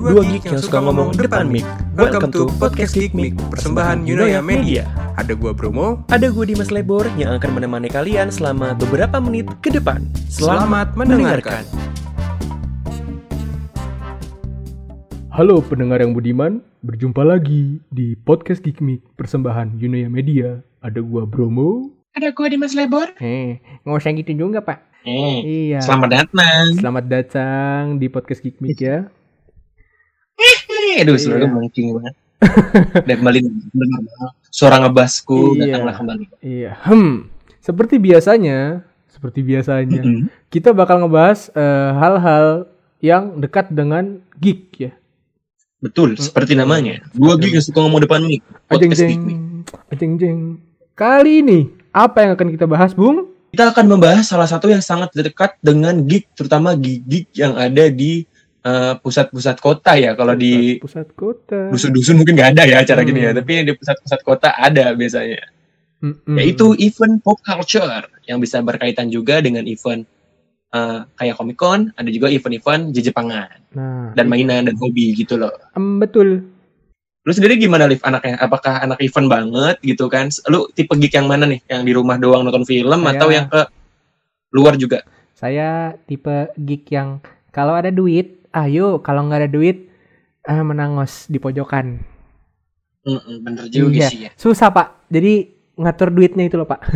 Dua geek yang suka ngomong depan mic. Welcome to Podcast Geek Mic, persembahan Yunoya Media. Ada gua Bromo, Ada gue Dimas Lebor yang akan menemani kalian selama beberapa menit ke depan. selamat mendengarkan. Halo pendengar yang budiman, berjumpa lagi di podcast Geek Mic persembahan Yunoya Media. Ada gua Bromo. Ada gue Dimas Lebor. Eh, nggak usah gitu juga pak. Eh, Iya. selamat datang. Selamat datang di podcast Geek Mic ya. Aduh, Iya. mancing banget. Dan kembali dengar suara ngebasku Iya. datanglah kembali. Iya. Hmm. Seperti biasanya, seperti biasanya, kita bakal ngebahas eh, hal-hal yang dekat dengan geek ya. Betul, seperti namanya. Dua Betul. gig yang suka ngomong depan mic. Ajeng jeng, Geek ajeng jeng. Kali ini apa yang akan kita bahas, Bung? Kita akan membahas salah satu yang sangat dekat dengan gig, terutama gig-gig yang ada di eh, pusat-pusat kota ya. Kalau di pusat kota. dusun-dusun mungkin nggak ada ya acara gini ya, Hmm. tapi di pusat-pusat kota ada biasanya. Mm-mm. yaitu event pop culture yang bisa berkaitan juga dengan event eh, kayak Comic Con, ada juga event-event Jepangan Nah, dan mainan dan hobi gitu loh. em, betul. Lu sendiri gimana Liv anaknya? Apakah anak event banget gitu kan? Lu tipe geek yang mana nih? Yang di rumah doang nonton film Saya- atau yang ke luar juga? Saya tipe geek yang kalau ada duit, ayo. Kalau nggak ada duit, ah, menangos di pojokan. Mm-mm, bener juga Iya. sih ya. Susah pak. Jadi ngatur duitnya itu loh pak.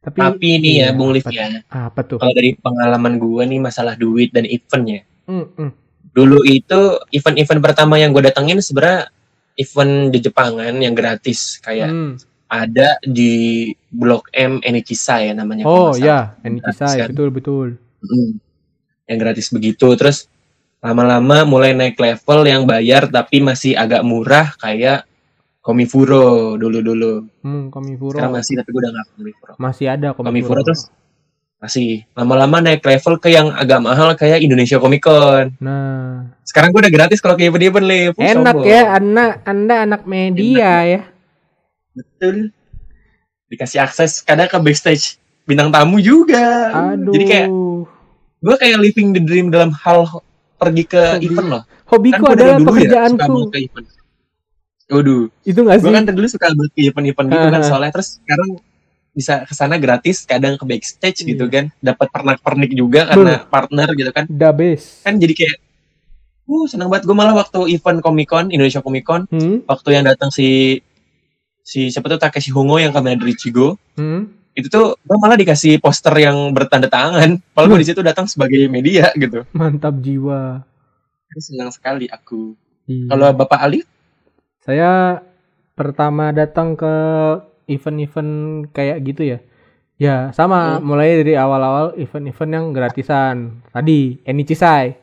Tapi, Tapi ini iya, ya Bung Liv apa, ya, apa tuh? kalau dari pengalaman gua nih masalah duit dan eventnya. Mm-mm. Dulu itu event-event pertama yang gue datengin sebenarnya event di Jepangan yang gratis kayak Hmm. ada di Blok M Enichisa ya namanya. Oh ya, kisah kan? betul betul. Mm. Yang gratis begitu. Terus lama-lama mulai naik level yang bayar tapi masih agak murah kayak Komifuro dulu-dulu. Hmm, Komifuro Sekarang masih tapi gue udah nggak Komifuro. masih ada Komifuro terus masih lama-lama naik level ke yang agak mahal kayak Indonesia Comic Con. Nah, Sekarang gue udah gratis kalau event-event live. Uh, enak sombong. ya, anda anda anak media ya. Betul. Dikasih akses kadang ke backstage bintang tamu juga. Aduh. Jadi kayak gue kayak living the dream dalam hal pergi ke Hobi. event loh. hobiku dari adalah dulu ya suka pekerjaanku. ke event. Waduh, Itu gue sih? kan dari dulu suka banget ke event-event gitu kan Ah. soalnya terus sekarang bisa ke sana gratis, kadang ke backstage gitu Iya. kan, dapat pernak-pernik juga karena partner gitu kan, The best. kan jadi kayak, uh seneng banget gue malah waktu event Comic Con Indonesia Comic Con, Hmm? waktu yang datang si si siapa tuh Takeshi Hongo yang kamera dari Chigo, Hmm? Itu tuh gue malah dikasih poster yang bertanda tangan, kalau gue di situ datang sebagai media gitu, Mantap jiwa. senang sekali aku. Iya. Kalau Bapak Ali, Saya pertama datang ke event-event kayak gitu ya. Ya, sama Hmm. mulai dari awal-awal event-event yang gratisan. Tadi Enichishai.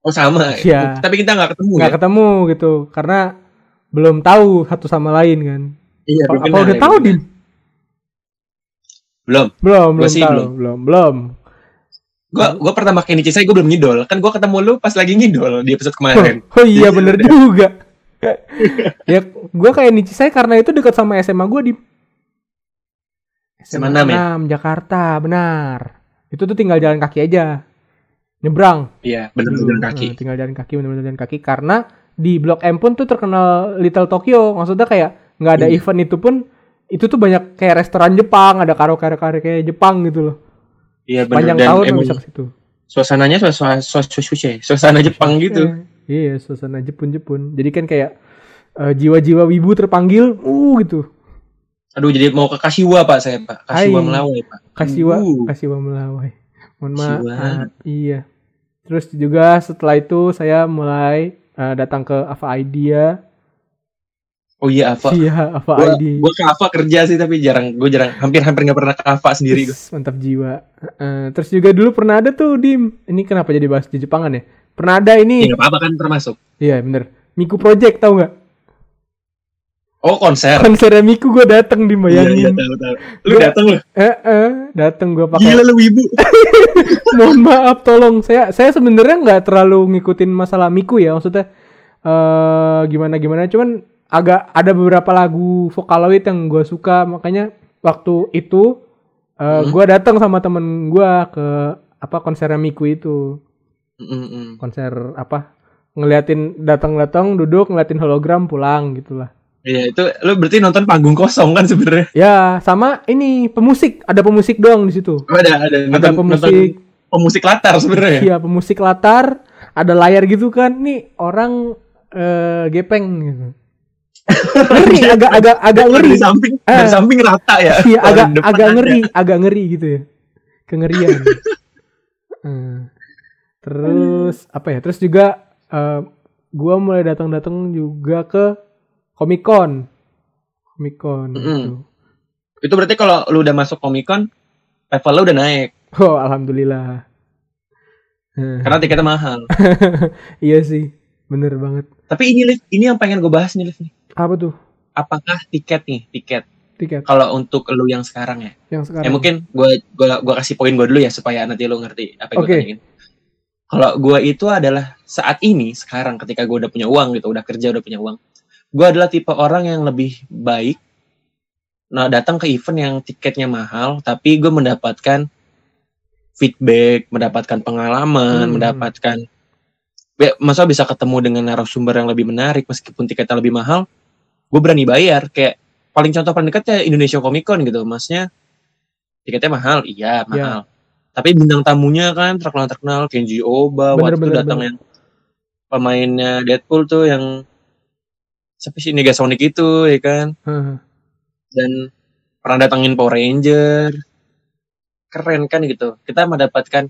oh sama, Iya. tapi kita nggak ketemu nggak ya. ketemu gitu karena belum tahu satu sama lain kan. Iya, Apa, apa udah ya, tahu Dim? Belum. Belum, Gua belum sih tahu. belum. Belum, belum. Gua gua pertama ke Inicisai gua belum ngidol. Kan gua ketemu lu pas lagi ngidol di episode kemarin. Oh iya Iya, bener udah. juga. ya gua kayak Enichishai karena itu dekat sama SMA gua di SMA 6 ya? 6 Jakarta, benar. Itu tuh tinggal jalan kaki aja. Nyebrang. Iya, bener dulu. bener kaki. Nah, tinggal jalan kaki bener-bener jalan kaki karena di Blok M pun tuh terkenal Little Tokyo. Maksudnya kayak nggak ada Iya. event itu pun itu tuh banyak kayak restoran Jepang, ada karaoke-karaoke kayak Jepang gitu loh. Iya bener Panjang tahun bisa ke situ. suasananya suasana suasana suasana Jepang gitu. Iya, suasana Jepun-Jepun. Jadi kan kayak eh, jiwa-jiwa wibu terpanggil, uh gitu. Aduh jadi mau ke Kashiwa Pak saya Pak. Kashiwa Hai. Melawai Pak. Kasiwa, Uh. Kasiwa Melawai. Mohon maaf. Iya. Terus juga setelah itu saya mulai eh, datang ke Ava Idea. Oh iya Ava. Iya, Ava Gua, ID. gua ke Ava kerja sih tapi jarang gue jarang hampir-hampir nggak pernah ke Ava sendiri gua. Mantap jiwa. Eh, terus juga dulu pernah ada tuh Dim. Ini kenapa jadi bahas di Jepangan ya? Pernah ada ini. nggak apa-apa kan termasuk. Iya, bener. Miku Project tahu nggak? Oh konser. Konsernya Miku gue dateng Dim Iya iya bayangin. tahu tahu. Lu Gua- datang lu. Eh, eh, dateng gue pakai Gila lu ibu. mohon maaf tolong saya saya sebenarnya nggak terlalu ngikutin masalah Miku ya maksudnya eh gimana gimana cuman agak ada beberapa lagu Vocaloid yang gue suka makanya waktu itu eh Hmm. gue datang sama temen gue ke apa konsernya Miku itu Mm-mm. konser apa ngeliatin datang-datang duduk ngeliatin hologram pulang gitulah. Iya itu lu berarti nonton panggung kosong kan sebenarnya. Ya sama ini pemusik ada pemusik doang di situ. Oh, Ada ada nonton, Ada nonton pemusik pemusik latar sebenarnya. Iya pemusik latar, ada layar gitu kan. Nih orang eh, gepeng gitu. Ngeri, agak agak agak ngeri. Dari samping dari Eh. samping rata ya. Iya agak agak ada. ngeri, agak ngeri gitu ya. Kengerian. Hmm. Terus apa ya? Terus juga eh, gua mulai datang-datang juga ke Comic Con. Comic Con Mm-mm. gitu. Itu berarti kalau lu udah masuk Comic Con level lu udah naik Oh, alhamdulillah. Hmm. karena tiketnya mahal. iya sih, bener banget. Tapi ini Liv, ini yang pengen gue bahas nih Liv. nih. Apa tuh Apakah tiket nih, tiket tiket kalau untuk lu yang sekarang ya? yang sekarang? Ya mungkin gue gua gua kasih poin gue dulu ya supaya nanti lu ngerti apa yang gue Oke. tanyain. Kalau gue itu adalah saat ini sekarang ketika gue udah punya uang gitu, udah kerja udah punya uang, gue adalah tipe orang yang lebih baik nah datang ke event yang tiketnya mahal, tapi gue mendapatkan feedback, mendapatkan pengalaman, Hmm. mendapatkan ya, masa bisa ketemu dengan narasumber yang lebih menarik meskipun tiketnya lebih mahal, gue berani bayar kayak paling contoh paling dekat ya Indonesia Comic Con gitu, maksudnya tiketnya mahal, iya mahal. Tapi bintang tamunya kan terkenal terkenal Kenji Oba, Bener, waktu itu bener, datang bener. yang pemainnya Deadpool tuh yang siapa sih Negasonic itu ya kan, dan pernah datangin Power Ranger, keren kan gitu. Kita mendapatkan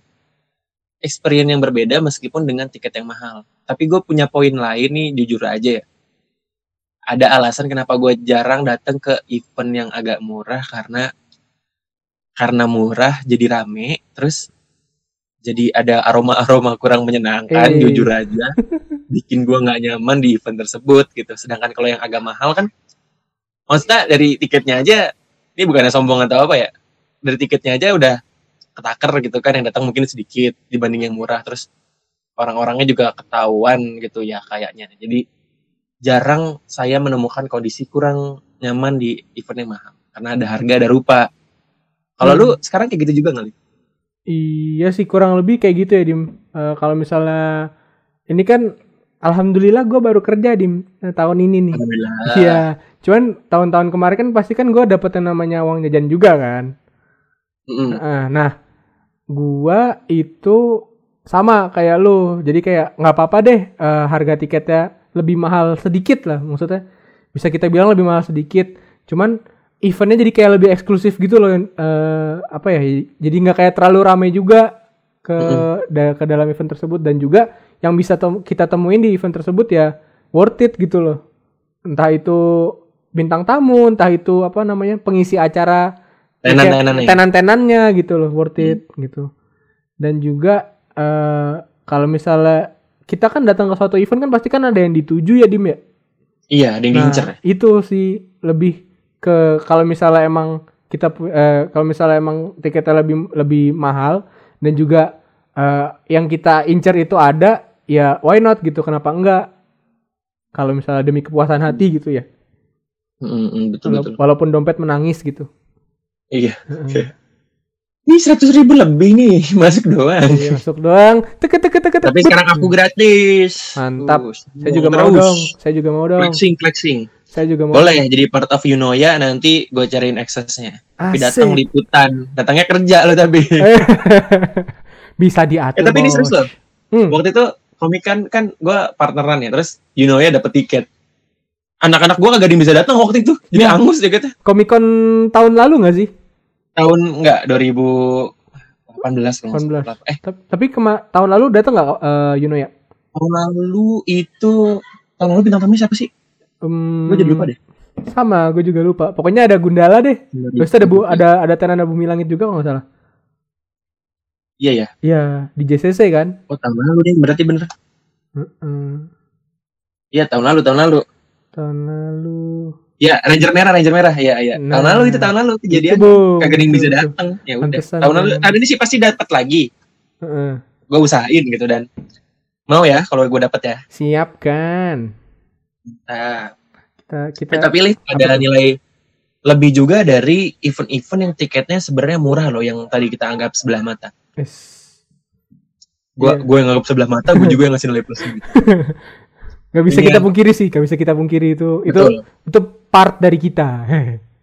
experience yang berbeda meskipun dengan tiket yang mahal. Tapi gue punya poin lain nih jujur aja ya. Ada alasan kenapa gue jarang datang ke event yang agak murah karena karena murah jadi rame terus jadi ada aroma-aroma kurang menyenangkan Eh. jujur aja. Bikin gue nggak nyaman di event tersebut gitu. Sedangkan kalau yang agak mahal kan maksudnya dari tiketnya aja ini bukannya sombong atau apa ya dari tiketnya aja udah ketaker gitu kan yang datang mungkin sedikit dibanding yang murah terus orang-orangnya juga ketahuan gitu ya kayaknya. Jadi jarang saya menemukan kondisi kurang nyaman di event yang mahal karena ada harga ada rupa kalau Hmm. lu sekarang kayak gitu juga nggak? Iya sih kurang lebih kayak gitu ya Dim. Eh, kalau misalnya ini kan alhamdulillah gue baru kerja Dim eh, tahun ini nih. Alhamdulillah Iya. Cuman tahun-tahun kemarin kan pasti kan gue dapet yang namanya uang jajan juga kan. Mm-mm. Nah, nah gua itu sama kayak lu. Jadi kayak nggak apa-apa deh eh, harga tiketnya lebih mahal sedikit lah maksudnya. Bisa kita bilang lebih mahal sedikit. Cuman eventnya jadi kayak lebih eksklusif gitu loh. eh, apa ya? Jadi nggak kayak terlalu ramai juga ke da- ke dalam event tersebut dan juga yang bisa tem- kita temuin di event tersebut ya worth it gitu loh. Entah itu bintang tamu, entah itu apa namanya pengisi acara Tenan-tenannya. tenan-tenannya gitu loh worth it gitu dan juga eh kalau misalnya kita kan datang ke suatu event kan pasti kan ada yang dituju ya dim ya? Iya ada yang nah diincer ya itu sih lebih ke kalau misalnya emang kita eh, kalau misalnya emang tiketnya lebih lebih mahal dan juga eh, yang kita incer itu ada ya why not gitu kenapa enggak? Kalau misalnya demi kepuasan hati gitu ya. Betul Wala- betul. walaupun dompet menangis gitu. Iya. Heeh. Ini seratus ribu lebih nih masuk doang Iya, masuk doang teke teke teke teke tapi sekarang aku gratis Mantap. Terus. Saya juga mau Terus. dong. Saya juga mau dong. flexing flexing Saya juga mau. boleh jadi part of Yunoya nanti gue cariin aksesnya tapi datang liputan datangnya kerja lo tapi Bisa diatur. Eh, tapi ini serius loh Hmm. waktu itu komik kan kan gue partneran ya terus Yunoya dapet tiket anak-anak gue kagak bisa datang waktu itu jadi Ya. angus ya kata Comic Con tahun lalu nggak sih? Tahun enggak 2018 kalau nggak 18. salah. eh Ta- Tapi kema tahun lalu datang nggak uh, Yuno ya? tahun lalu itu tahun lalu bintang tamunya siapa sih Hmm, gue jadi lupa deh Sama, gue juga lupa. Pokoknya ada Gundala deh. Terus ada bu, ada ada Tenana Bumi Langit juga kalau nggak salah. iya ya Iya, di JCC kan. oh tahun lalu deh berarti bener Heeh. iya tahun lalu tahun lalu Tahun lalu. Ya Ranger merah Ranger merah ya iya tahun Nah. lalu itu tahun lalu kejadian kagak ada yang bisa datang ya udah tahun lalu tahun ini sih pasti dapat lagi Heeh. gue usahain gitu dan mau ya kalau gue dapet ya Siap kan? nah Kita kita. Tapi Liv, ada nilai lebih juga dari event-event yang tiketnya sebenarnya murah loh yang tadi kita anggap sebelah mata Yes. Gua Iya. gue yang nganggap sebelah mata, gue juga yang ngasih nilai plus. Gitu. Gak bisa Ini kita yang- pungkiri sih, gak bisa kita pungkiri itu itu itu part dari kita.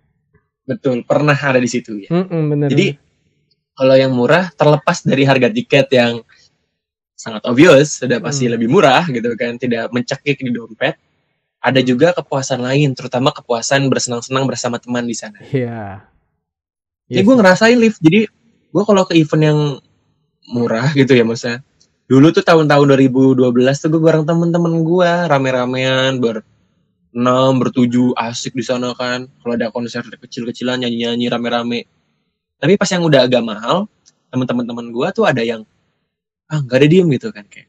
betul. Pernah ada di situ ya. Mm-mm, bener. Jadi kalau yang murah terlepas dari harga tiket yang sangat obvious, sudah pasti Hmm. lebih murah gitu kan, tidak mencekik di dompet. Ada juga kepuasan lain, terutama kepuasan bersenang-senang bersama teman di sana. Iya. Ya gue ngerasain lift. Jadi gue kalau ke event yang murah gitu ya maksudnya. Dulu tuh tahun-tahun 2012 tuh gue bareng temen-temen gue rame-ramean ber enam bertujuh asik di sana kan. Kalau ada konser kecil-kecilan nyanyi-nyanyi rame-rame. Tapi pas yang udah agak mahal, temen-temen temen gue tuh ada yang ah nggak ada diem gitu kan kayak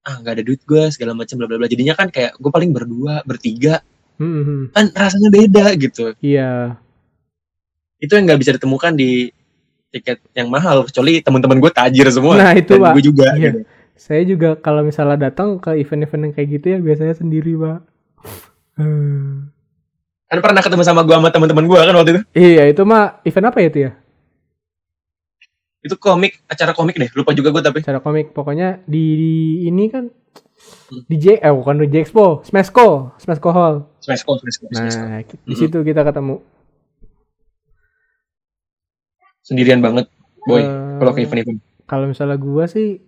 ah nggak ada duit gue segala macam bla bla bla. Jadinya kan kayak gue paling berdua bertiga Mm-mm. kan rasanya beda gitu. Iya. itu yang nggak bisa ditemukan di tiket yang mahal kecuali teman-teman gue tajir semua Nah, itu, dan Pak. gue juga Iya. gitu. Saya juga kalau misalnya datang ke event-event yang kayak gitu ya biasanya sendiri, Pak. Hmm. kan pernah ketemu sama gue sama teman-teman gue kan waktu itu Iya, itu mah event apa ya itu ya? itu komik acara komik deh lupa juga gue tapi Cara komik pokoknya di, di ini kan Hmm. di J eh bukan di J Expo, Smesco, Smesco Hall. Smesco Smesco Smesco. Nah, di Mhm. situ kita ketemu. sendirian banget boy Eh, kalau ke event-event Kalau misalnya gua sih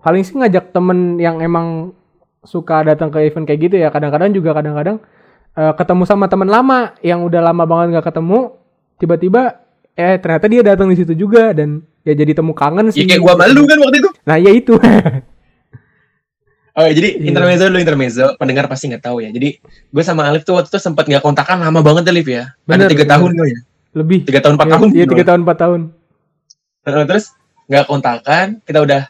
paling sih ngajak temen yang emang suka datang ke event kayak gitu ya. Kadang-kadang juga kadang-kadang eh, ketemu sama temen lama yang udah lama banget nggak ketemu, tiba-tiba eh ternyata dia datang di situ juga dan ya jadi temu kangen ya sih. kayak gue malu kan waktu itu Nah, ya itu. oh jadi Iya. intermezzo dulu intermezzo pendengar pasti nggak tahu ya jadi gue sama Alif tuh waktu itu sempat nggak kontakan lama banget Alif ya Bener, ada tiga tahun gue ya Lebih. tiga tahun empat Iya, tahun Iya, tiga tahun, empat tahun. Nah, terus nggak kontakan kita udah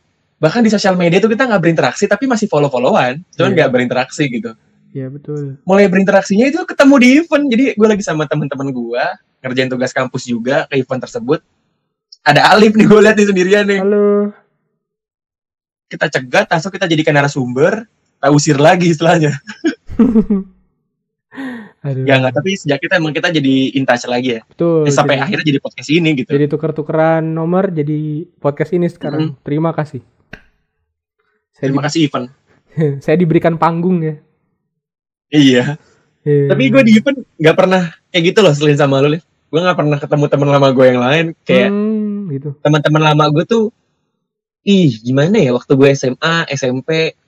bahkan di sosial media tuh kita nggak berinteraksi tapi masih follow followan cuman Iya. nggak berinteraksi gitu Iya, betul. mulai berinteraksinya itu ketemu di event jadi gue lagi sama teman-teman gue ngerjain tugas kampus juga ke event tersebut ada Alif nih gue lihat nih sendirian nih Halo. kita cegat langsung kita jadikan narasumber kita usir lagi istilahnya Aduh. ya nggak tapi sejak kita emang kita jadi in touch lagi ya Betul. Eh, sampai jadi- akhirnya jadi podcast ini gitu Jadi tuker-tukeran nomor jadi podcast ini sekarang. Terima kasih. Saya, terima kasih event di- saya diberikan panggung ya. iya Eh, tapi gue di event nggak pernah kayak gitu loh selain sama Liv. gue nggak pernah ketemu teman lama gue yang lain kayak hmm, gitu. teman-teman lama gue tuh ih gimana ya waktu gue SMA SMP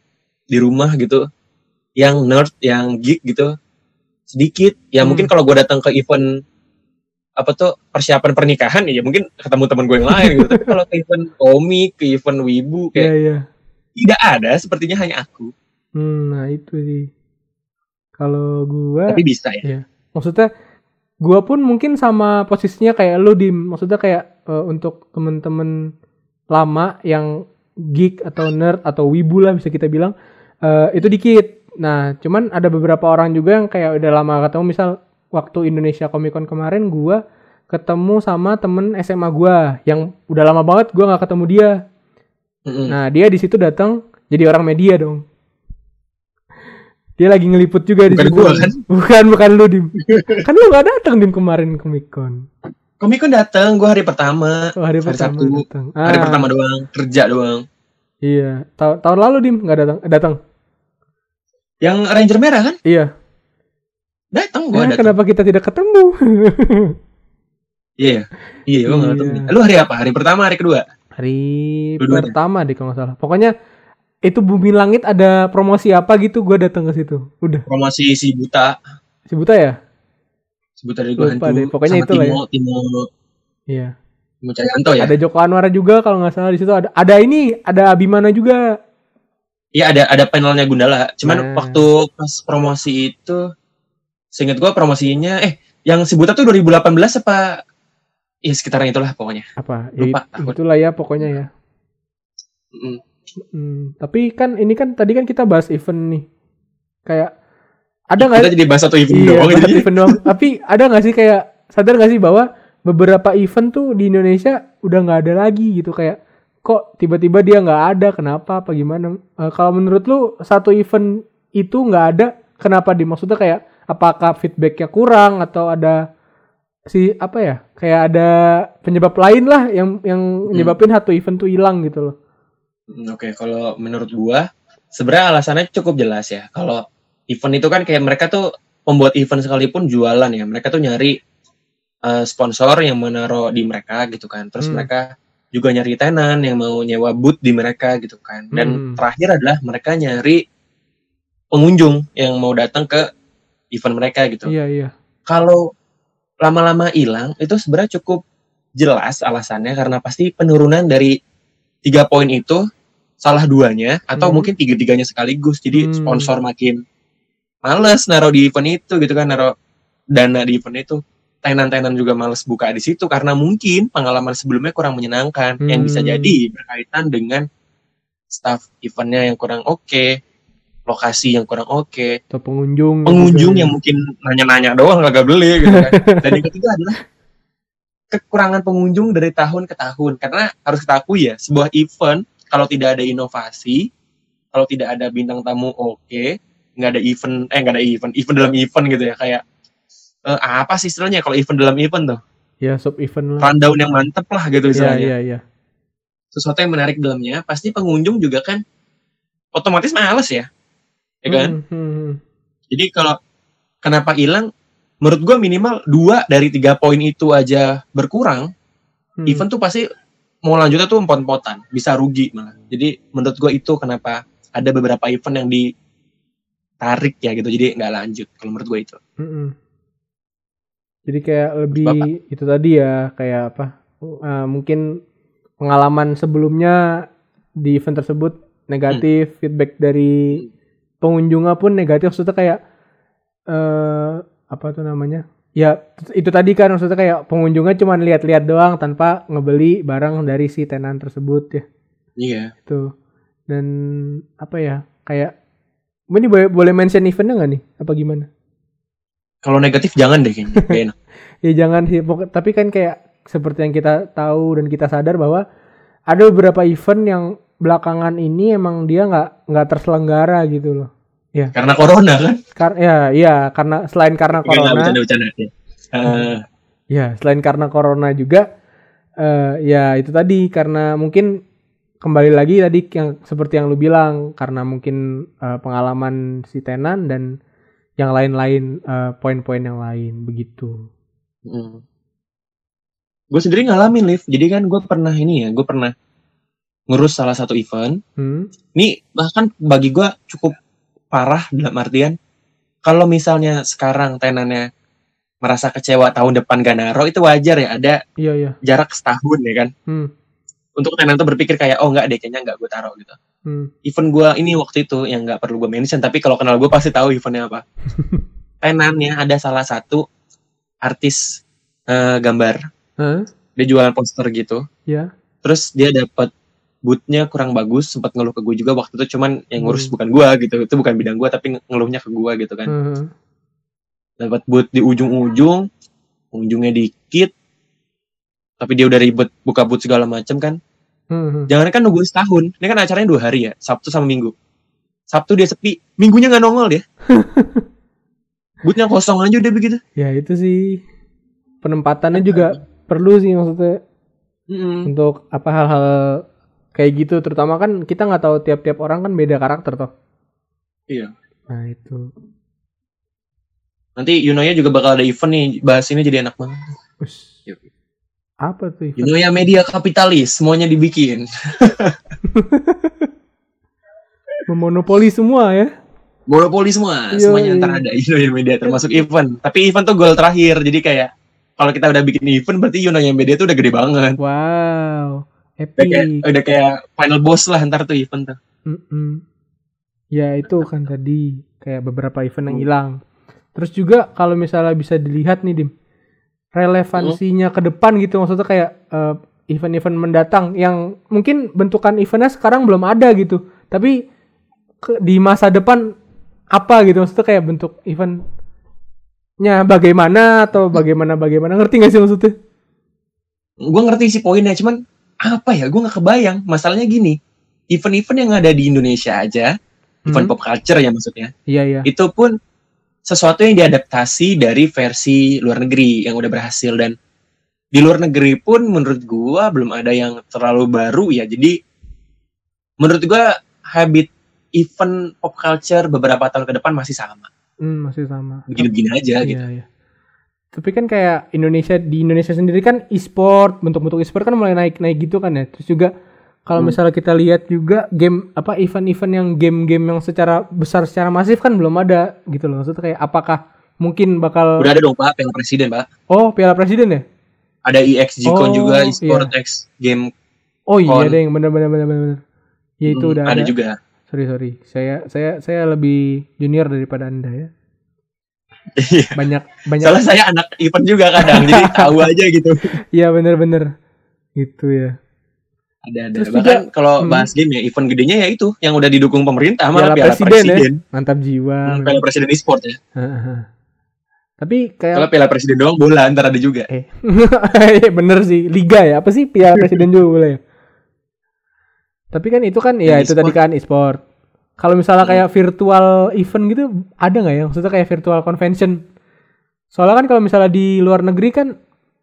di rumah gitu yang nerd yang geek gitu sedikit ya Hmm. mungkin kalau gue datang ke event apa tuh persiapan pernikahan ya mungkin ketemu teman gue yang lain gitu tapi kalau ke event komik ke event wibu kayak iya. Tidak ada sepertinya hanya aku Hmm, nah itu sih. Kalau gua tapi bisa ya maksudnya gua pun mungkin sama posisinya kayak lu di maksudnya kayak eh, untuk temen-temen lama yang geek atau nerd atau wibu lah bisa kita bilang eh, itu dikit. Nah, cuman ada beberapa orang juga yang kayak udah lama ketemu misal waktu Indonesia Comic Con kemarin gua ketemu sama temen SMA gua yang udah lama banget gua nggak ketemu dia. Mm-mm. Nah, dia di situ datang jadi orang media dong. Dia lagi ngeliput juga di situ. gua, kan? Bukan, bukan lu, Dim. kan lu gak datang Dim kemarin Comic Con. komik kan datang gue hari pertama Oh, hari, Hari pertama Sabtu. datang. hari Ah, pertama doang kerja doang Iya, Ta- tahun lalu Dim nggak datang. Eh, datang. yang Ranger merah kan Iya. datang gue Nah, datang kenapa kita tidak ketemu? iya iya gue nggak Iya. ketemu lu hari apa hari pertama hari kedua hari Dua-duanya. pertama deh kalau nggak salah. Pokoknya itu Bumi Langit ada promosi apa gitu, gue datang ke situ. Udah. promosi si buta Si Buta ya? si buta dari gue Lupa hantu deh, pokoknya sama itulah ya. Timo Timo Iya. Timo Cahyanto ya Ada Joko Anwar juga kalau nggak salah di situ ada ada ini, ada Abimana juga. iya ada ada panelnya Gundala cuman Nah. waktu pas promosi itu seingat gue promosinya eh yang si buta tuh 2018 apa ya sekitaran itulah pokoknya Apa? Ya, Lupa, takut. itulah ya pokoknya ya. Mm. Hmm, tapi kan ini kan tadi kan kita bahas event nih. Kayak ada nggak kita jadi bahas satu event iya, doang bahas jadi event doang. tapi ada nggak sih kayak sadar nggak sih bahwa beberapa event tuh di Indonesia udah nggak ada lagi gitu kayak kok tiba-tiba dia nggak ada kenapa apa gimana Eh, kalau menurut lu satu event itu nggak ada kenapa di maksudnya kayak apakah feedbacknya kurang atau ada si apa ya kayak ada penyebab lain lah yang yang Hmm. nyebabin satu event tuh hilang gitu loh Hmm, Oke, kalau menurut gua sebenarnya alasannya cukup jelas ya. Kalau event itu kan kayak mereka tuh membuat event sekalipun jualan ya. Mereka tuh nyari eh, sponsor yang menaruh di mereka gitu kan. Terus Hmm. mereka juga nyari tenan yang mau nyewa booth di mereka gitu kan. Dan Hmm. terakhir adalah mereka nyari pengunjung yang mau datang ke event mereka gitu. Iya iya. Kalau lama-lama hilang itu sebenarnya cukup jelas alasannya karena pasti penurunan dari tiga poin itu salah duanya atau Hmm. mungkin tiga-tiganya sekaligus jadi Hmm. sponsor makin males naruh di event itu gitu kan naruh dana di event itu tenan-tenan juga males buka di situ karena mungkin pengalaman sebelumnya kurang menyenangkan yang bisa Hmm. jadi berkaitan dengan staff eventnya yang kurang oke lokasi yang kurang oke Atau pengunjung. pengunjung yang mungkin nanya-nanya doang kagak beli gitu kan. Dan yang ketiga adalah kekurangan pengunjung dari tahun ke tahun karena harus kita akui ya sebuah event kalau tidak ada inovasi, kalau tidak ada bintang tamu oke, nggak ada event eh nggak ada event, event dalam event gitu ya kayak eh, apa sih istilahnya kalau event dalam event tuh Ya sub event lah. rundown yang mantep lah gitu Iya istilahnya iya iya. sesuatu yang menarik dalamnya pasti pengunjung juga kan otomatis males ya ya kan Hmm, hmm, hmm. Jadi kalau kenapa hilang? Menurut gua minimal dua dari tiga poin itu aja berkurang. Hmm. Event tuh pasti mau lanjutnya tuh empot-empotan, bisa rugi malah. Jadi menurut gua itu kenapa ada beberapa event yang ditarik ya gitu. Jadi nggak lanjut. Kalau menurut gua itu. Mm-mm. Jadi kayak lebih Bapak. itu tadi ya kayak apa? uh, mungkin pengalaman sebelumnya di event tersebut negatif, feedback dari pengunjungnya pun negatif. Maksudnya kayak eh apa tuh namanya? Ya itu tadi kan maksudnya kayak pengunjungnya cuma lihat-lihat doang tanpa ngebeli barang dari si tenan tersebut ya. Iya. Itu dan apa ya? Kayak ini boleh boleh mention eventnya nggak nih? Apa gimana? Kalau negatif jangan deh kayaknya. Enak. ya jangan sih tapi kan kayak seperti yang kita tahu dan kita sadar bahwa ada beberapa event yang belakangan ini emang dia nggak nggak terselenggara gitu loh Karena corona kan. Kar ya iya karena selain karena enggak, corona bercanda-bercanda. Ya. Eh, ya selain karena corona juga eh ya itu tadi karena mungkin kembali lagi tadi yang seperti yang lu bilang karena mungkin eh, pengalaman si tenan dan yang lain-lain eh, poin-poin yang lain begitu Gue sendiri ngalamin live. Jadi kan gue pernah ini ya. Gue pernah ngurus salah satu event. hmm? Ini bahkan bagi gua cukup parah dalam artian kalau misalnya sekarang tenannya merasa kecewa tahun depan gak naro itu wajar ya ada iya iya. jarak setahun ya kan? Hmm. untuk tenan tuh berpikir kayak oh nggak deh kayaknya nggak gue taruh gitu. Hmm. event gua ini waktu itu yang nggak perlu gue mention tapi kalau kenal gue pasti tahu eventnya apa. Tenannya ada salah satu artis eh, gambar. Hah? dia jualan poster gitu. Ya terus dia dapat bootnya kurang bagus sempat ngeluh ke gue juga waktu itu cuman yang ngurus Hmm. bukan gue gitu itu bukan bidang gue tapi ngeluhnya ke gue gitu kan Hmm. dapat boot di ujung-ujung ujungnya dikit tapi dia udah ribet buka boot segala macem kan Hmm. jangan kan nunggu setahun ini kan acaranya dua hari ya sabtu sama minggu sabtu dia sepi minggunya nggak nongol dia bootnya kosong aja udah begitu Ya itu sih penempatannya juga perlu sih maksudnya Mm-mm. untuk apa hal-hal kayak gitu terutama kan kita nggak tahu tiap-tiap orang kan beda karakter toh. Iya. Nah itu. nanti Yunoya juga bakal ada event nih bahas ini jadi enak banget Us. Yuk. Apa tuh? event? Yunoya media kapitalis semuanya dibikin Memonopoli semua ya. monopoli semua Iya, semuanya ntar ada Yunoya media termasuk event tapi event tuh goal terakhir jadi kayak kalau kita udah bikin event berarti Yunoya media tuh udah gede banget Wow. Udah kayak, udah kayak final boss lah ntar tuh event tuh Mm-mm. Ya itu kan tadi kayak beberapa event yang Hmm. hilang. Terus juga kalau misalnya bisa dilihat nih Dim, relevansinya ke depan gitu maksudnya kayak eh, event-event mendatang yang mungkin bentukan eventnya sekarang belum ada gitu, tapi ke- di masa depan apa gitu maksudnya kayak bentuk eventnya bagaimana atau bagaimana bagaimana ngerti gak sih maksudnya? gue ngerti sih poinnya cuman apa ya gue nggak kebayang masalahnya gini event-event yang ada di Indonesia aja event Hmm. pop culture ya maksudnya Iya iya. itu pun sesuatu yang diadaptasi dari versi luar negeri yang udah berhasil dan di luar negeri pun menurut gua belum ada yang terlalu baru ya jadi menurut gua habit event pop culture beberapa tahun ke depan masih sama. Hmm, masih sama. Begini-begini aja Iya, gitu. iya. Tapi kan kayak Indonesia di Indonesia sendiri kan e-sport, bentuk-bentuk e-sport kan mulai naik-naik gitu kan ya. Terus juga kalau Hmm. misalnya kita lihat juga game apa event-event yang game-game yang secara besar secara masif kan belum ada gitu loh. Maksudnya kayak apakah mungkin bakal Udah ada dong Pak, Piala Presiden Pak. Oh, Piala Presiden ya? Ada EX Oh, juga, e-sport X game Oh iya ada yang bener-bener bener-bener. Ya itu hmm, udah ada ada. juga. Sorry sorry. Saya saya saya lebih junior daripada Anda ya. Iya. Banyak banyak Soalnya saya anak event juga kadang, jadi tahu aja gitu. Iya bener-bener. Gitu ya. Ada ada. Terus Bahkan juga- kalau hmm. bahas game ya, event gedenya ya itu yang udah didukung pemerintah malah Piala Piala Presiden, Presiden. ya. Mantap jiwa. Hmm, Piala Presiden e-sport ya. Tapi kayak Kalau Piala Presiden doang bola ntar ada juga. eh Iya, bener sih liga ya apa sih piala presiden juga boleh ya? tapi kan itu kan ya Dan itu tadi kan e-sport kalau misalnya Hmm. kayak virtual event gitu ada nggak ya maksudnya kayak virtual convention soalnya kan kalau misalnya di luar negeri kan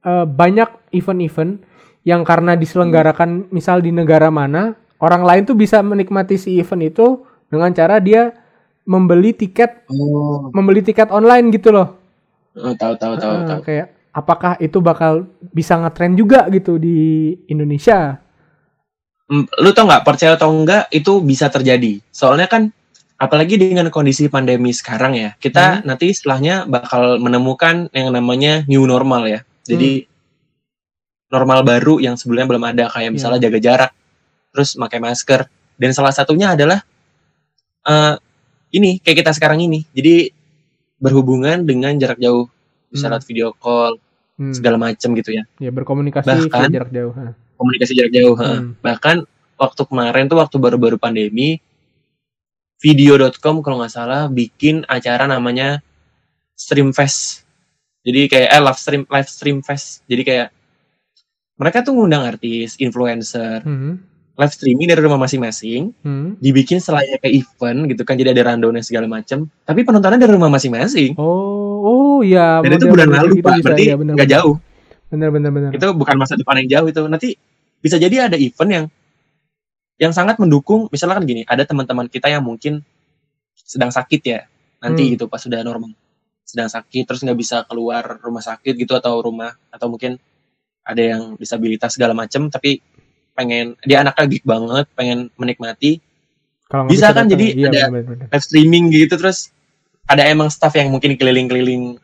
eh, banyak event-event yang karena diselenggarakan misal di negara mana orang lain tuh bisa menikmati si event itu dengan cara dia membeli tiket Oh, membeli tiket online gitu loh tahu tahu tahu Ah, tahu. kayak apakah itu bakal bisa ngetren juga gitu di Indonesia? Hmm, Lu tau nggak percaya atau enggak itu bisa terjadi. Soalnya kan apalagi dengan kondisi pandemi sekarang ya, kita Hmm. nanti setelahnya bakal menemukan yang namanya new normal ya. Jadi normal baru yang sebelumnya belum ada kayak misalnya jaga jarak, terus pakai masker dan salah satunya adalah eh ini kayak kita sekarang ini. Jadi berhubungan dengan jarak jauh, bisa Hmm. lewat video call Hmm, segala macam gitu ya. ya berkomunikasi Bahkan- via jarak jauh. ha. Komunikasi jarak jauh. Hmm. Bahkan waktu kemarin tuh waktu baru-baru pandemi, video.com kalau nggak salah bikin acara namanya Stream Fest. Jadi kayak eh live stream live stream fest. Jadi kayak mereka tuh ngundang artis, influencer, Hmm, live streaming dari rumah masing-masing, hmm. dibikin selayaknya event gitu kan, jadi ada rundown segala macam. Tapi penontonnya dari rumah masing-masing. Oh, oh ya. Dan itu bulan lalu gitu pak, berarti iya, nggak jauh. Bener bener bener. itu bukan masa depan yang jauh itu nanti bisa jadi ada event yang yang sangat mendukung misalnya kan gini ada teman-teman kita yang mungkin sedang sakit ya nanti Hmm. gitu pas sudah normal sedang sakit terus nggak bisa keluar rumah sakit gitu atau rumah atau mungkin ada yang disabilitas segala macem tapi pengen dia anaknya geek banget pengen menikmati Kalau bisa kan, datang, jadi iya, ada- bener, bener, bener. live streaming gitu terus ada emang staff yang mungkin keliling-keliling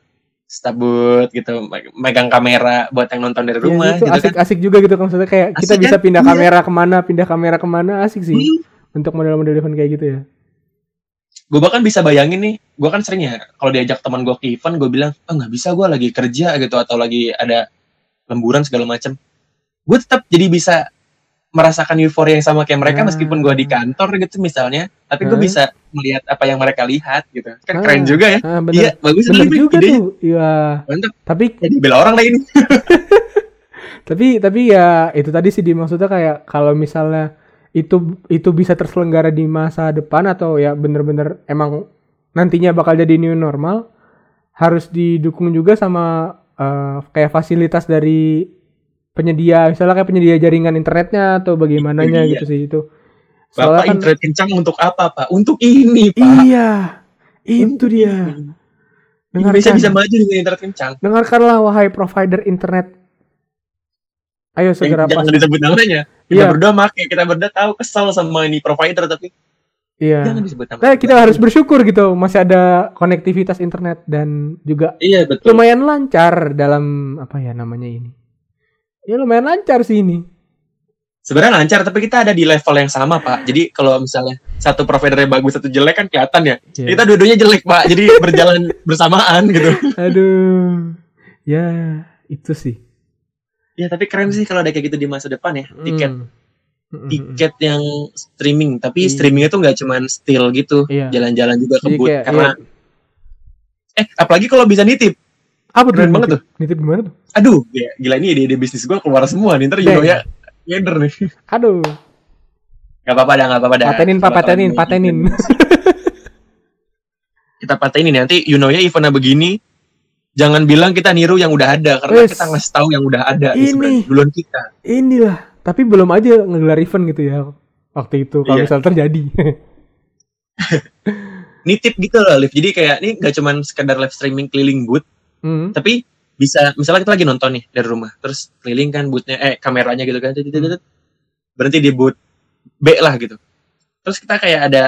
stabut gitu me- megang kamera buat yang nonton dari Iya, rumah itu gitu kan asik-asik juga gitu kan maksudnya kayak kita Asik bisa kan? pindah Iya. kamera ke mana, pindah kamera ke mana asik sih Hmm. untuk model-model event kayak gitu ya. gue bahkan bisa bayangin nih gue kan sering ya kalau diajak teman gue ke event gue bilang oh nggak bisa gue lagi kerja gitu atau lagi ada lemburan segala macam gue tetap jadi bisa merasakan euforia yang sama kayak mereka Ah. meskipun gue di kantor gitu misalnya tapi gue Ah. bisa melihat apa yang mereka lihat gitu kan Ah. keren juga ya Ah, iya bener. bagus Bener juga idenya. tuh. Iya. mantap Tapi jadi bela orang lagi ini tapi tapi ya itu tadi sih dimaksudnya kayak kalau misalnya itu itu bisa terselenggara di masa depan atau ya bener-bener emang nantinya bakal jadi new normal harus didukung juga sama eh, kayak fasilitas dari penyedia misalnya kayak penyedia jaringan internetnya atau bagaimananya Iya. gitu sih itu. Bapak Soalnya kan internet kencang untuk apa pak? Untuk ini pak. Iya itu dia. Indonesia dengarkan. bisa maju dengan internet kencang. Dengarkanlah wahai provider internet. Ayo segera Yang- jangan disebut namanya. Kita Iya. berdua make kita berdua tahu kesel sama ini provider tapi iya. jangan disebut namanya. Nah, kita harus bersyukur gitu masih ada konektivitas internet dan juga iya betul. lumayan lancar dalam apa ya namanya ini. Ya lumayan lancar sih ini. sebenarnya lancar tapi kita ada di level yang sama pak jadi kalau misalnya satu providernya bagus satu jelek kan kelihatan ya Ya. kita dua-duanya jelek pak jadi berjalan bersamaan gitu Aduh. Ya, itu sih. ya tapi keren sih kalau ada kayak gitu di masa depan ya tiket Hmm. Hmm, tiket yang streaming tapi Iya. streamingnya tuh nggak cuman still gitu Iya. jalan-jalan juga Jadi kebut karena ya, eh apalagi kalau bisa nitip apa tuh keren banget nitip? Nitip gimana tuh? aduh ya, gila ini ide-ide bisnis gua keluar semua nih ntar. Yuno ya ngeder nih Aduh, nggak apa-apa dah nggak apa-apa dah patenin Pak, Kalau patenin, patenin. kita patenin nanti Yuno ya eventnya begini jangan bilang kita niru yang udah ada karena Wes. kita ngasih tahu yang udah ada Ini. duluan kita Inilah, tapi belum aja ngegelar event gitu ya. waktu itu kalau Iya. misal terjadi. nitip gitu loh live jadi kayak ini gak cuman sekedar live streaming keliling booth Hmm. tapi bisa misalnya kita lagi nonton nih dari rumah terus keliling kan boothnya eh kameranya gitu kan berhenti di booth B lah gitu. Terus kita kayak ada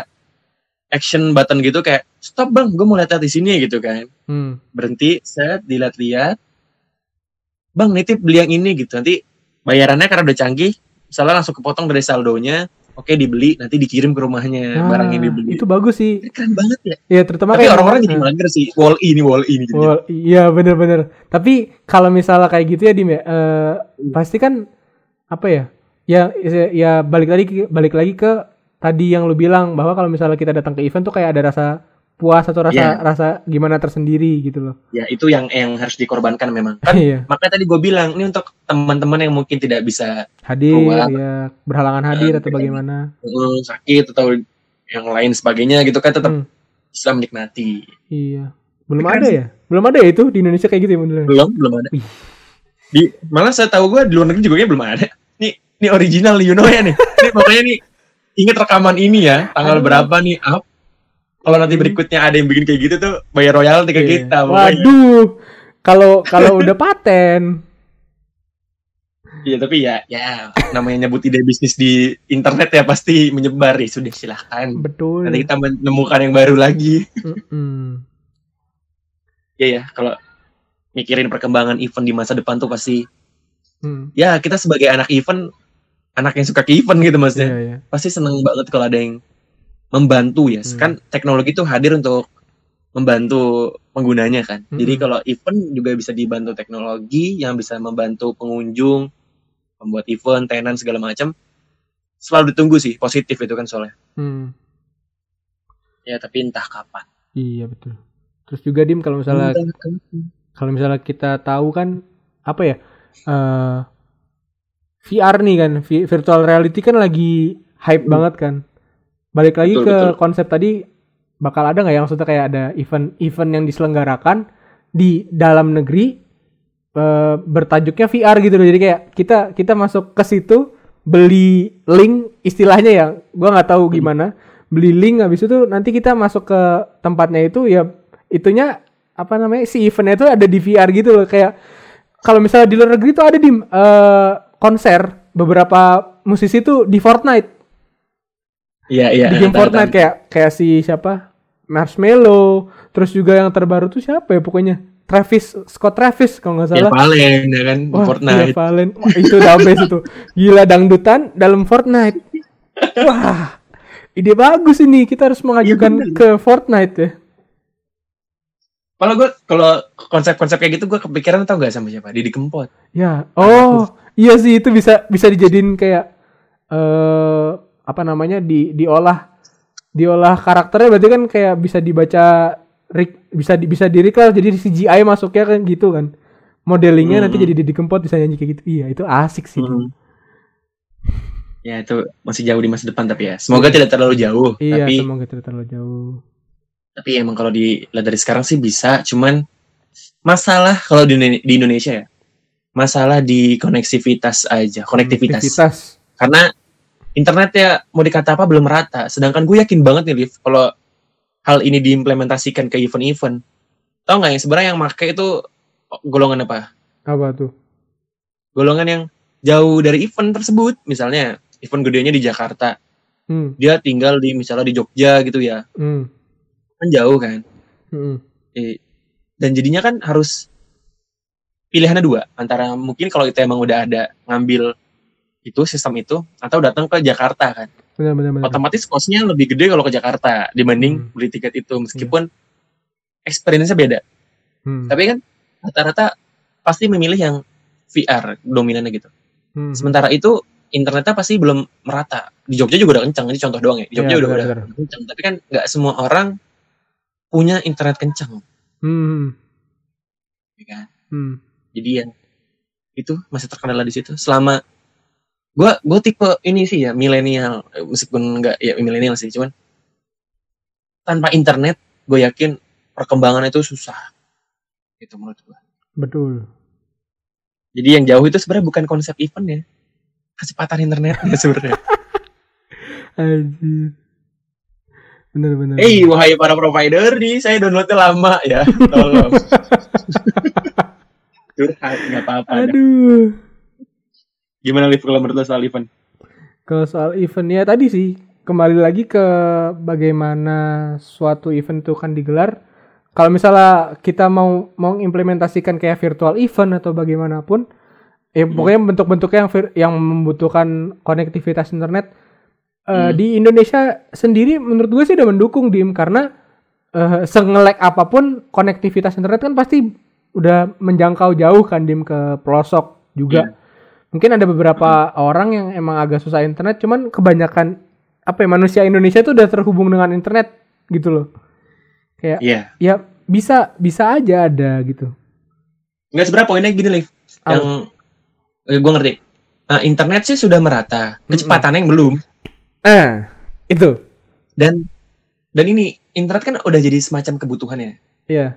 action button gitu kayak stop bang gue mau lihat di sini gitu kan. Hmm. berhenti set dilihat-lihat. Bang nitip beli yang ini gitu. Nanti bayarannya karena udah canggih misalnya langsung kepotong dari saldonya oke dibeli nanti dikirim ke rumahnya Nah, barang yang dibeli itu bagus sih. keren banget ya Ya terutama tapi kayak orang-orang jadi mager sih wall E ini wall E ini gitu. Wah, iya bener-bener. Tapi kalau misalnya kayak gitu ya Dim ya, eh, pasti kan apa ya? Ya, ya balik lagi balik lagi ke tadi yang lu bilang bahwa kalau misalnya kita datang ke event tuh kayak ada rasa puas atau rasa Iya. rasa gimana tersendiri gitu loh. ya itu yang yang harus dikorbankan memang kan Iya, makanya tadi gue bilang ini untuk teman-teman yang mungkin tidak bisa hadir Keluar. ya, berhalangan hadir Eh, atau bagaimana. eh, sakit atau yang lain sebagainya gitu kan tetap Hmm, bisa menikmati iya. Belum Keren ada ya? Belum ada ya itu di Indonesia kayak gitu ya beneran? belum belum ada Wih. di malah saya tahu gue di luar negeri juga kayaknya belum ada nih ini original nih you know ya nih ini pokoknya nih inget rekaman ini ya tanggal Aduh. berapa nih up kalau nanti berikutnya ada yang bikin kayak gitu tuh bayar royalti ke Iya. kita. Waduh. Kalau kalau udah paten, Iya tapi ya ya namanya nyebut ide bisnis di internet ya pasti menyebar ya sudah silahkan betul. nanti kita menemukan yang baru lagi Mm-mm. ya ya kalau mikirin perkembangan event di masa depan tuh pasti Hmm, ya kita sebagai anak event anak yang suka ke event gitu maksudnya Iya, iya. pasti seneng banget kalau ada yang membantu ya Hmm. kan teknologi itu hadir untuk membantu penggunanya kan jadi Mm-mm. kalau event juga bisa dibantu teknologi yang bisa membantu pengunjung membuat event tenan segala macam selalu ditunggu sih positif itu kan soalnya Hmm, ya tapi entah kapan iya betul. Terus juga dim kalau misalnya kalau misalnya kita tahu kan apa ya eh VR nih kan vi- virtual reality kan lagi hype Hmm. banget kan. Balik lagi Betul, ke betul. konsep tadi bakal ada nggak yang maksudnya kayak ada event-event yang diselenggarakan di dalam negeri eh, bertajuknya VR gitu loh. Jadi kayak kita kita masuk ke situ beli link istilahnya ya gua nggak tahu gimana beli link habis itu nanti kita masuk ke tempatnya itu ya itunya apa namanya si eventnya itu ada di VR gitu loh kayak kalau misalnya di luar negeri tuh ada di eh, konser beberapa musisi tuh di Fortnite iya iya di game tahu, Fortnite tahu. kayak kayak si siapa Marshmello terus juga yang terbaru tuh siapa ya pokoknya Travis Scott Travis kalau nggak ya salah Valen ya kan Wah, Fortnite iya, Valen. Wah, itu best itu. Gila dangdutan dalam Fortnite. Wah, ide bagus ini. Kita harus mengajukan bener. ke Fortnite ya. kalau gue kalau konsep-konsep kayak gitu gue kepikiran tau gak sama siapa Didi Kempot Ya. Oh, iya sih itu bisa bisa dijadiin kayak eh apa namanya di diolah diolah karakternya berarti kan kayak bisa dibaca rik- bisa di, bisa di recall jadi CGI masuknya kan gitu kan. Modelingnya nanti Hmm. jadi Didi Kempot bisa nyanyi kayak gitu. Iya, itu asik sih. Hmm. ya itu masih jauh di masa depan tapi ya semoga tidak terlalu jauh Iya, tapi semoga tidak terlalu jauh. tapi emang kalau dilihat dari sekarang sih bisa cuman masalah kalau di, di Indonesia ya masalah di koneksivitas aja konektivitas Aktivitas. karena internet ya mau dikata apa belum rata sedangkan gue yakin banget nih Liv kalau hal ini diimplementasikan ke event-event. Tau nggak yang sebenarnya yang make itu golongan apa? Apa tuh? golongan yang jauh dari event tersebut. Misalnya event gedenya di Jakarta. Hmm, dia tinggal di misalnya di Jogja gitu ya. Hmm, kan jauh kan? Hmm. Eh, dan jadinya kan harus pilihannya dua. Antara mungkin kalau itu emang udah ada ngambil itu sistem itu atau datang ke Jakarta kan. Benar benar benar. otomatis costnya lebih gede kalau ke Jakarta dibanding Hmm. beli tiket itu. Meskipun experience-nya beda. Hmm, tapi kan rata-rata pasti memilih yang VR dominannya gitu. Hmm. sementara itu internetnya pasti belum merata. Di Jogja juga udah kencang ini contoh doang ya. Di Jogja Iya, udah benar, udah benar. kencang tapi kan nggak semua orang punya internet kencang. Hmm, ya kan? Hmm. jadi ya itu masih terkendala di situ. Selama gua gua tipe ini sih ya milenial meskipun enggak ya milenial sih cuman tanpa internet gue yakin perkembangan itu susah itu menurut gua Betul. jadi yang jauh itu sebenarnya bukan konsep event ya kecepatan internetnya sebenarnya Anjir. Bener bener. Eh, wahai para provider nih, saya downloadnya lama ya. Tolong. Curhat, nggak apa-apa. dah. Gimana Liv kalau menurut lo soal event? Kalau soal event ya tadi sih kembali lagi ke bagaimana suatu event itu kan digelar. Kalau misalnya kita mau mau implementasikan kayak virtual event atau bagaimanapun, ya pokoknya bentuk-bentuknya yang vir- yang membutuhkan konektivitas internet eh, Hmm. di Indonesia sendiri menurut gue sih udah mendukung dim karena eh, sengelek apa pun konektivitas internet kan pasti udah menjangkau jauh kan dim ke pelosok juga. Mungkin ada beberapa orang yang emang agak susah internet, cuman kebanyakan apa ya manusia Indonesia tuh udah terhubung dengan internet gitu loh. Kayak Iya. ya bisa bisa aja ada gitu. Nggak sebenarnya poinnya gini Liv. Yang eh, gue ngerti. Nah, internet sih sudah merata, kecepatannya yang belum. Eh, itu. Dan dan ini internet kan udah jadi semacam kebutuhan ya. Iya.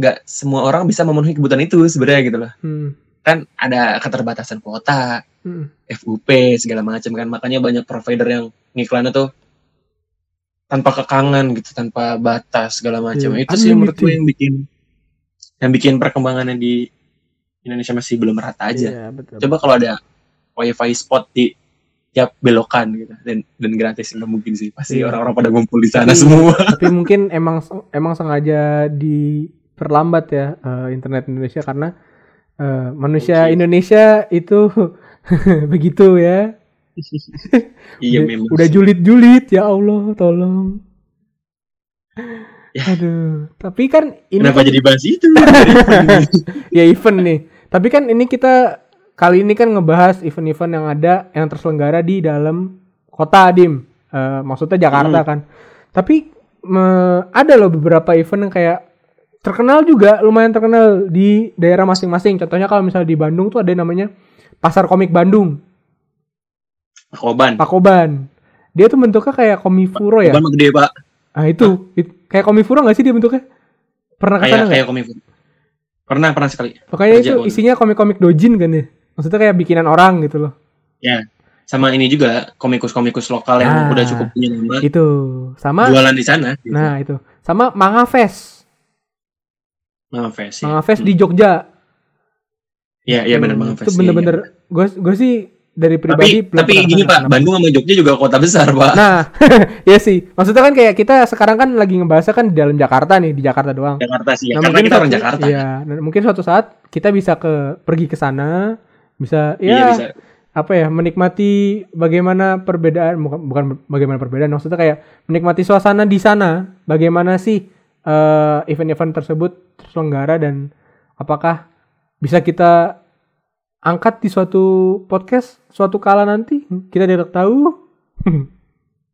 Nggak semua orang bisa memenuhi kebutuhan itu sebenarnya gitu loh. Hmm. Kan ada keterbatasan kuota, Hmm. FUP segala macam kan. Makanya banyak provider yang ngiklannya tuh tanpa kekangan gitu, tanpa batas segala macam. Iya, Itu sih menurut gue yang bikin yang bikin perkembangannya di Indonesia masih belum merata aja. Iya, betul. Coba kalau ada wifi spot di tiap belokan gitu dan dan gratis nggak mungkin sih pasti Iya. orang-orang pada ngumpul di sana Tapi- semua. Tapi mungkin emang emang sengaja diperlambat ya eh, internet Indonesia karena eh, manusia Mungkin. Indonesia itu begitu ya. iya Udah- memang. Udah julid-julid ya Allah, tolong. Ya. Aduh, tapi kan ini Kenapa kan- jadi bahas itu? ya event nih. Tapi kan ini kita kali ini kan ngebahas event-event yang ada yang terselenggara di dalam kota Dim. Eh, maksudnya Jakarta kan. Tapi me- ada loh beberapa event yang kayak terkenal juga, lumayan terkenal di daerah masing-masing. Contohnya kalau misalnya di Bandung tuh ada yang namanya Pasar Komik Bandung, Koban. Pakoban. Dia tuh bentuknya kayak komifuro ya. Koban mah gede pak. Ah itu, it- kayak komifuro gak sih dia bentuknya? Pernah ke sana Kayak nggak? kayak komik. Pernah pernah sekali. Pokoknya kerja itu isinya komik-komik dojin kan ya. Maksudnya kayak bikinan orang gitu loh. Sama ini juga komikus-komikus lokal yang Ah. udah cukup punya nama Itu sama jualan di sana. nah itu. Sama Manga Fest. Manga Fest. Ya. Manga Fest di Jogja. Iya iya benar Hmm, Manga Fest. Itu Iya, bener-bener gue gue sih dari iya. Tapi pribadi tapi pernah gini pak? Bandung sama Jogja juga kota besar pak. Nah, ya sih. Maksudnya kan kayak kita sekarang kan lagi ngebahasnya kan di dalam Jakarta nih, di Jakarta doang. Jakarta sih. Ya. Nah, Karena kita orang Jakarta. Iya, dan mungkin suatu saat kita bisa ke pergi ke sana, bisa Iya ya bisa. apa ya menikmati bagaimana perbedaan bukan bukan bagaimana perbedaan maksudnya kayak menikmati suasana di sana bagaimana sih eh, event-event tersebut terselenggara dan apakah bisa kita angkat di suatu podcast suatu kala nanti? Kita tidak tahu.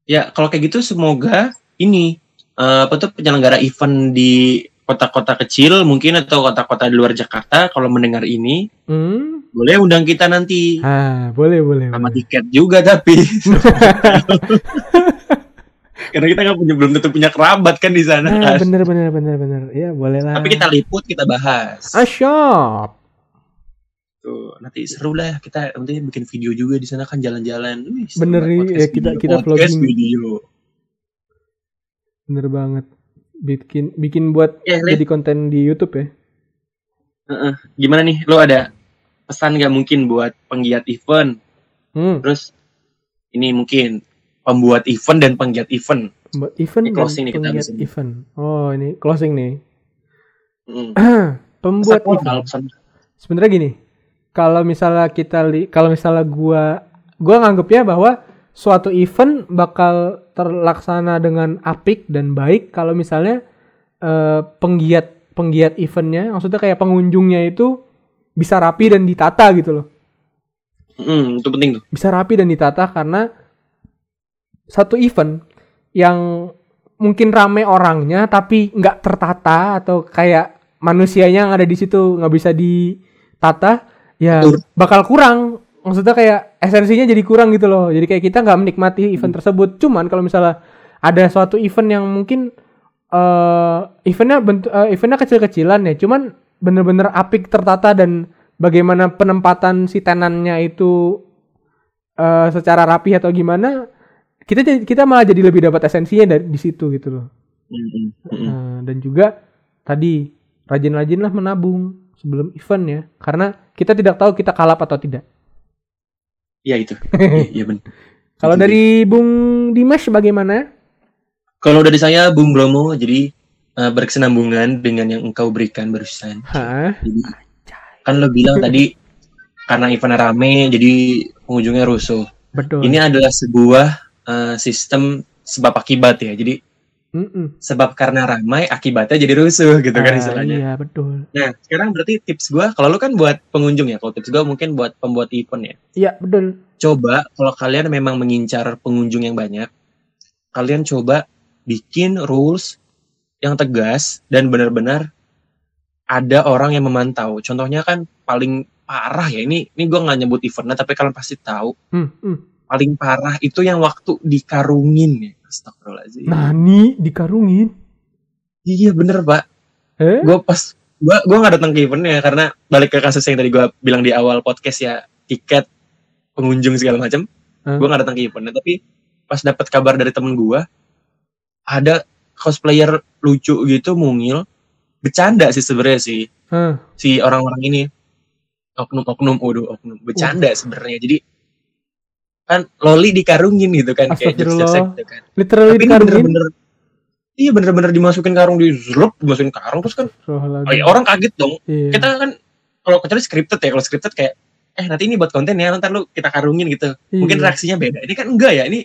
Ya kalau kayak gitu semoga ini eh, apa tuh penyelenggara event di kota-kota kecil mungkin atau kota-kota di luar Jakarta kalau mendengar ini hmm. boleh undang kita nanti. Ah boleh boleh, sama boleh. tiket juga tapi karena kita nggak punya belum tentu punya kerabat kan di sana nah kan. bener bener bener bener. Ya boleh lah. Tapi kita liput kita bahas. Asyap tuh nanti seru lah. Kita nanti bikin video juga di sana kan jalan-jalan. Bener nih, ya, kita- video, kita vlogging. video. Bener banget. Bikin bikin buat ya jadi konten di YouTube ya? Gimana nih? Lo ada pesan nggak mungkin buat penggiat event? Hmm. terus ini mungkin pembuat event dan penggiat event Buat event Ini dan closing nih kita penggiat habis event. Oh ini closing nih. Mm. Pembuat Pesan event. pesan- Sebenarnya gini, kalau misalnya kita li, kalau misalnya gua gua nganggepnya bahwa suatu event bakal terlaksana dengan apik dan baik kalau misalnya eh, penggiat penggiat eventnya, maksudnya kayak pengunjungnya itu bisa rapi dan ditata gitu loh. Mm, itu penting tuh bisa rapi dan ditata karena satu event yang mungkin rame orangnya tapi nggak tertata atau kayak manusianya yang ada di situ nggak bisa ditata ya bakal kurang. Maksudnya kayak esensinya jadi kurang gitu loh. Jadi kayak kita nggak menikmati event tersebut. Cuman kalau misalnya ada suatu event yang mungkin eh eventnya bentuk eh, eventnya kecil-kecilan ya cuman bener-bener apik tertata dan bagaimana penempatan si tenannya itu eh secara rapi atau gimana kita kita malah jadi lebih dapat esensinya dari di situ gitu loh. Nah, dan juga tadi rajin-rajinlah menabung sebelum event ya, karena kita tidak tahu kita kalap atau tidak. Iya itu. Iya iya, benar. Kalau dari Bung Dimas bagaimana? Kalau dari saya Bung Bromo jadi eh, berkesinambungan dengan yang engkau berikan barusan. Hah? Jadi kan lo bilang tadi karena event rame jadi pengunjungnya rusuh. Betul. Ini adalah sebuah eh, sistem sebab akibat ya. Jadi Mm-mm. sebab karena ramai akibatnya jadi rusuh gitu kan Ah, istilahnya. Iya betul. Nah, sekarang berarti tips gua kalau lu kan buat pengunjung ya. Kalau tips gua mungkin buat pembuat event ya. Iya betul. Coba kalau kalian memang mengincar pengunjung yang banyak, kalian coba bikin rules yang tegas dan benar-benar ada orang yang memantau. Contohnya kan paling parah ya ini ini gua nggak nyebut eventnya tapi kalian pasti tahu Hmm, hmm. Paling parah itu yang waktu dikarungin ya. Astagfirullahaladzim. Nani dikarungin. Iya bener pak. Eh? gue pas gue gue nggak datang ke eventnya karena balik ke kasus yang tadi gue bilang di awal podcast ya tiket pengunjung segala macam Hmm. gue nggak datang ke eventnya tapi pas dapat kabar dari temen gue ada cosplayer lucu gitu mungil bercanda sih sebenarnya sih Hah. si orang-orang ini oknum-oknum waduh oknum bercanda sebenarnya jadi kan loli dikarungin gitu kan kayak jokes-jokes gitu kan Literally tapi dikarungin. bener-bener iya bener-bener dimasukin karung di zlup dimasukin karung terus kan oh, ya, orang kaget dong Iya. kita kan kalau kecuali scripted ya kalau scripted kayak eh nanti ini buat konten ya ntar lu kita karungin gitu mungkin Iya. reaksinya beda ini kan enggak ya ini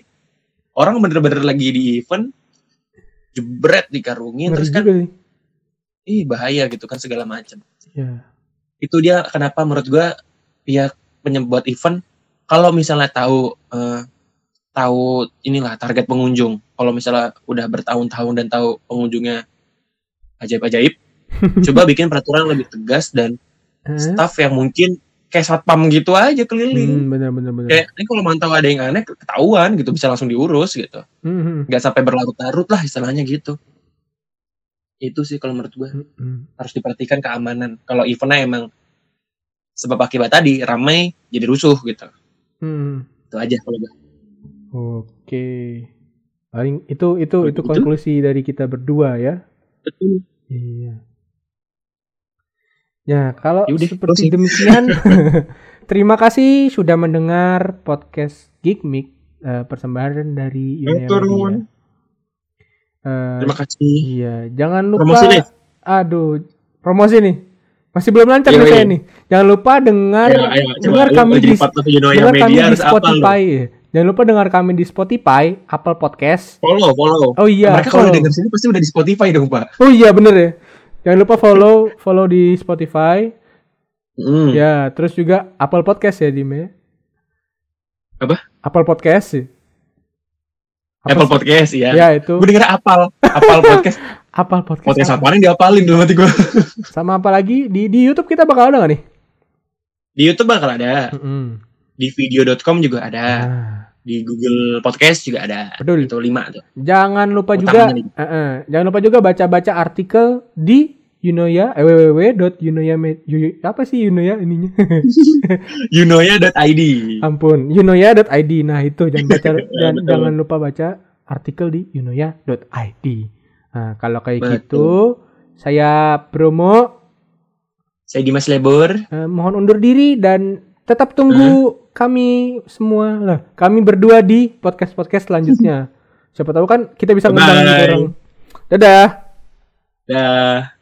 orang bener-bener lagi di event jebret dikarungin Ngeri terus kan juga ih bahaya gitu kan segala macam Iya. itu dia kenapa menurut gua pihak penyembuat event kalau misalnya tahu eh, tahu inilah target pengunjung kalau misalnya udah bertahun-tahun dan tahu pengunjungnya ajaib-ajaib coba bikin peraturan lebih tegas dan Hah? staff yang mungkin kayak satpam gitu aja keliling. Hmm, benar benar benar. Kayak ini kalau mantau ada yang aneh ketahuan gitu bisa langsung diurus gitu. Hmm, hmm, Nggak sampai berlarut-larut lah istilahnya gitu. Itu sih kalau menurut gue hmm, hmm. harus diperhatikan keamanan. Kalau eventnya emang sebab akibat tadi ramai jadi rusuh gitu. Hmm. Itu aja kalau gue. Oke. Paling itu itu itu Betul. konklusi dari kita berdua ya. Betul. Iya. Ya, kalau Yaudah, seperti demikian, terima kasih sudah mendengar podcast Geek Mix eh, persembahan dari Unia Matur Media. Eh, Terima kasih. iya, jangan lupa Promosi nih. Aduh, promosi nih. Masih belum lancar Iya, nih iya. saya nih. Jangan lupa dengar ayo, coba dengar kami di dengar kami di? Spotify. Jangan lupa dengar kami di Spotify, Apple Podcast. Follow, follow. Oh iya, Mereka kalau denger sini pasti udah di Spotify dong, Pak. Oh iya bener ya. Jangan lupa follow follow di Spotify. Hmm. Ya, terus juga Apple Podcast ya, Dim ya. Apa? Apple Podcast sih. Apple Podcast ya. Ya, itu. Gue denger apal, apal podcast. Apple Podcast. Podcast apa? apaan diapalin dalam hati gue. Sama apa lagi? Di di YouTube kita bakal ada nggak nih? Di YouTube bakal ada, Mm-mm. di video.com juga ada, Nah, di Google Podcast juga ada. betul. Itu lima tuh. Jangan lupa juga nih. eh, eh, jangan lupa juga baca-baca artikel di Yunoya eh, www.yunoya yu- apa sih Yunoya ininya? Yunoya.id. Ampun, yunoya.id. Nah, itu jangan baca dan jangan lupa baca artikel di yunoya.id. Nah, kalau kayak Betul. gitu saya promo Saya Dimas Lebor. eh, mohon undur diri dan tetap tunggu kami semua lah. Kami berdua di podcast-podcast selanjutnya. Siapa tahu kan kita bisa ngundang orang. Dadah. Dah.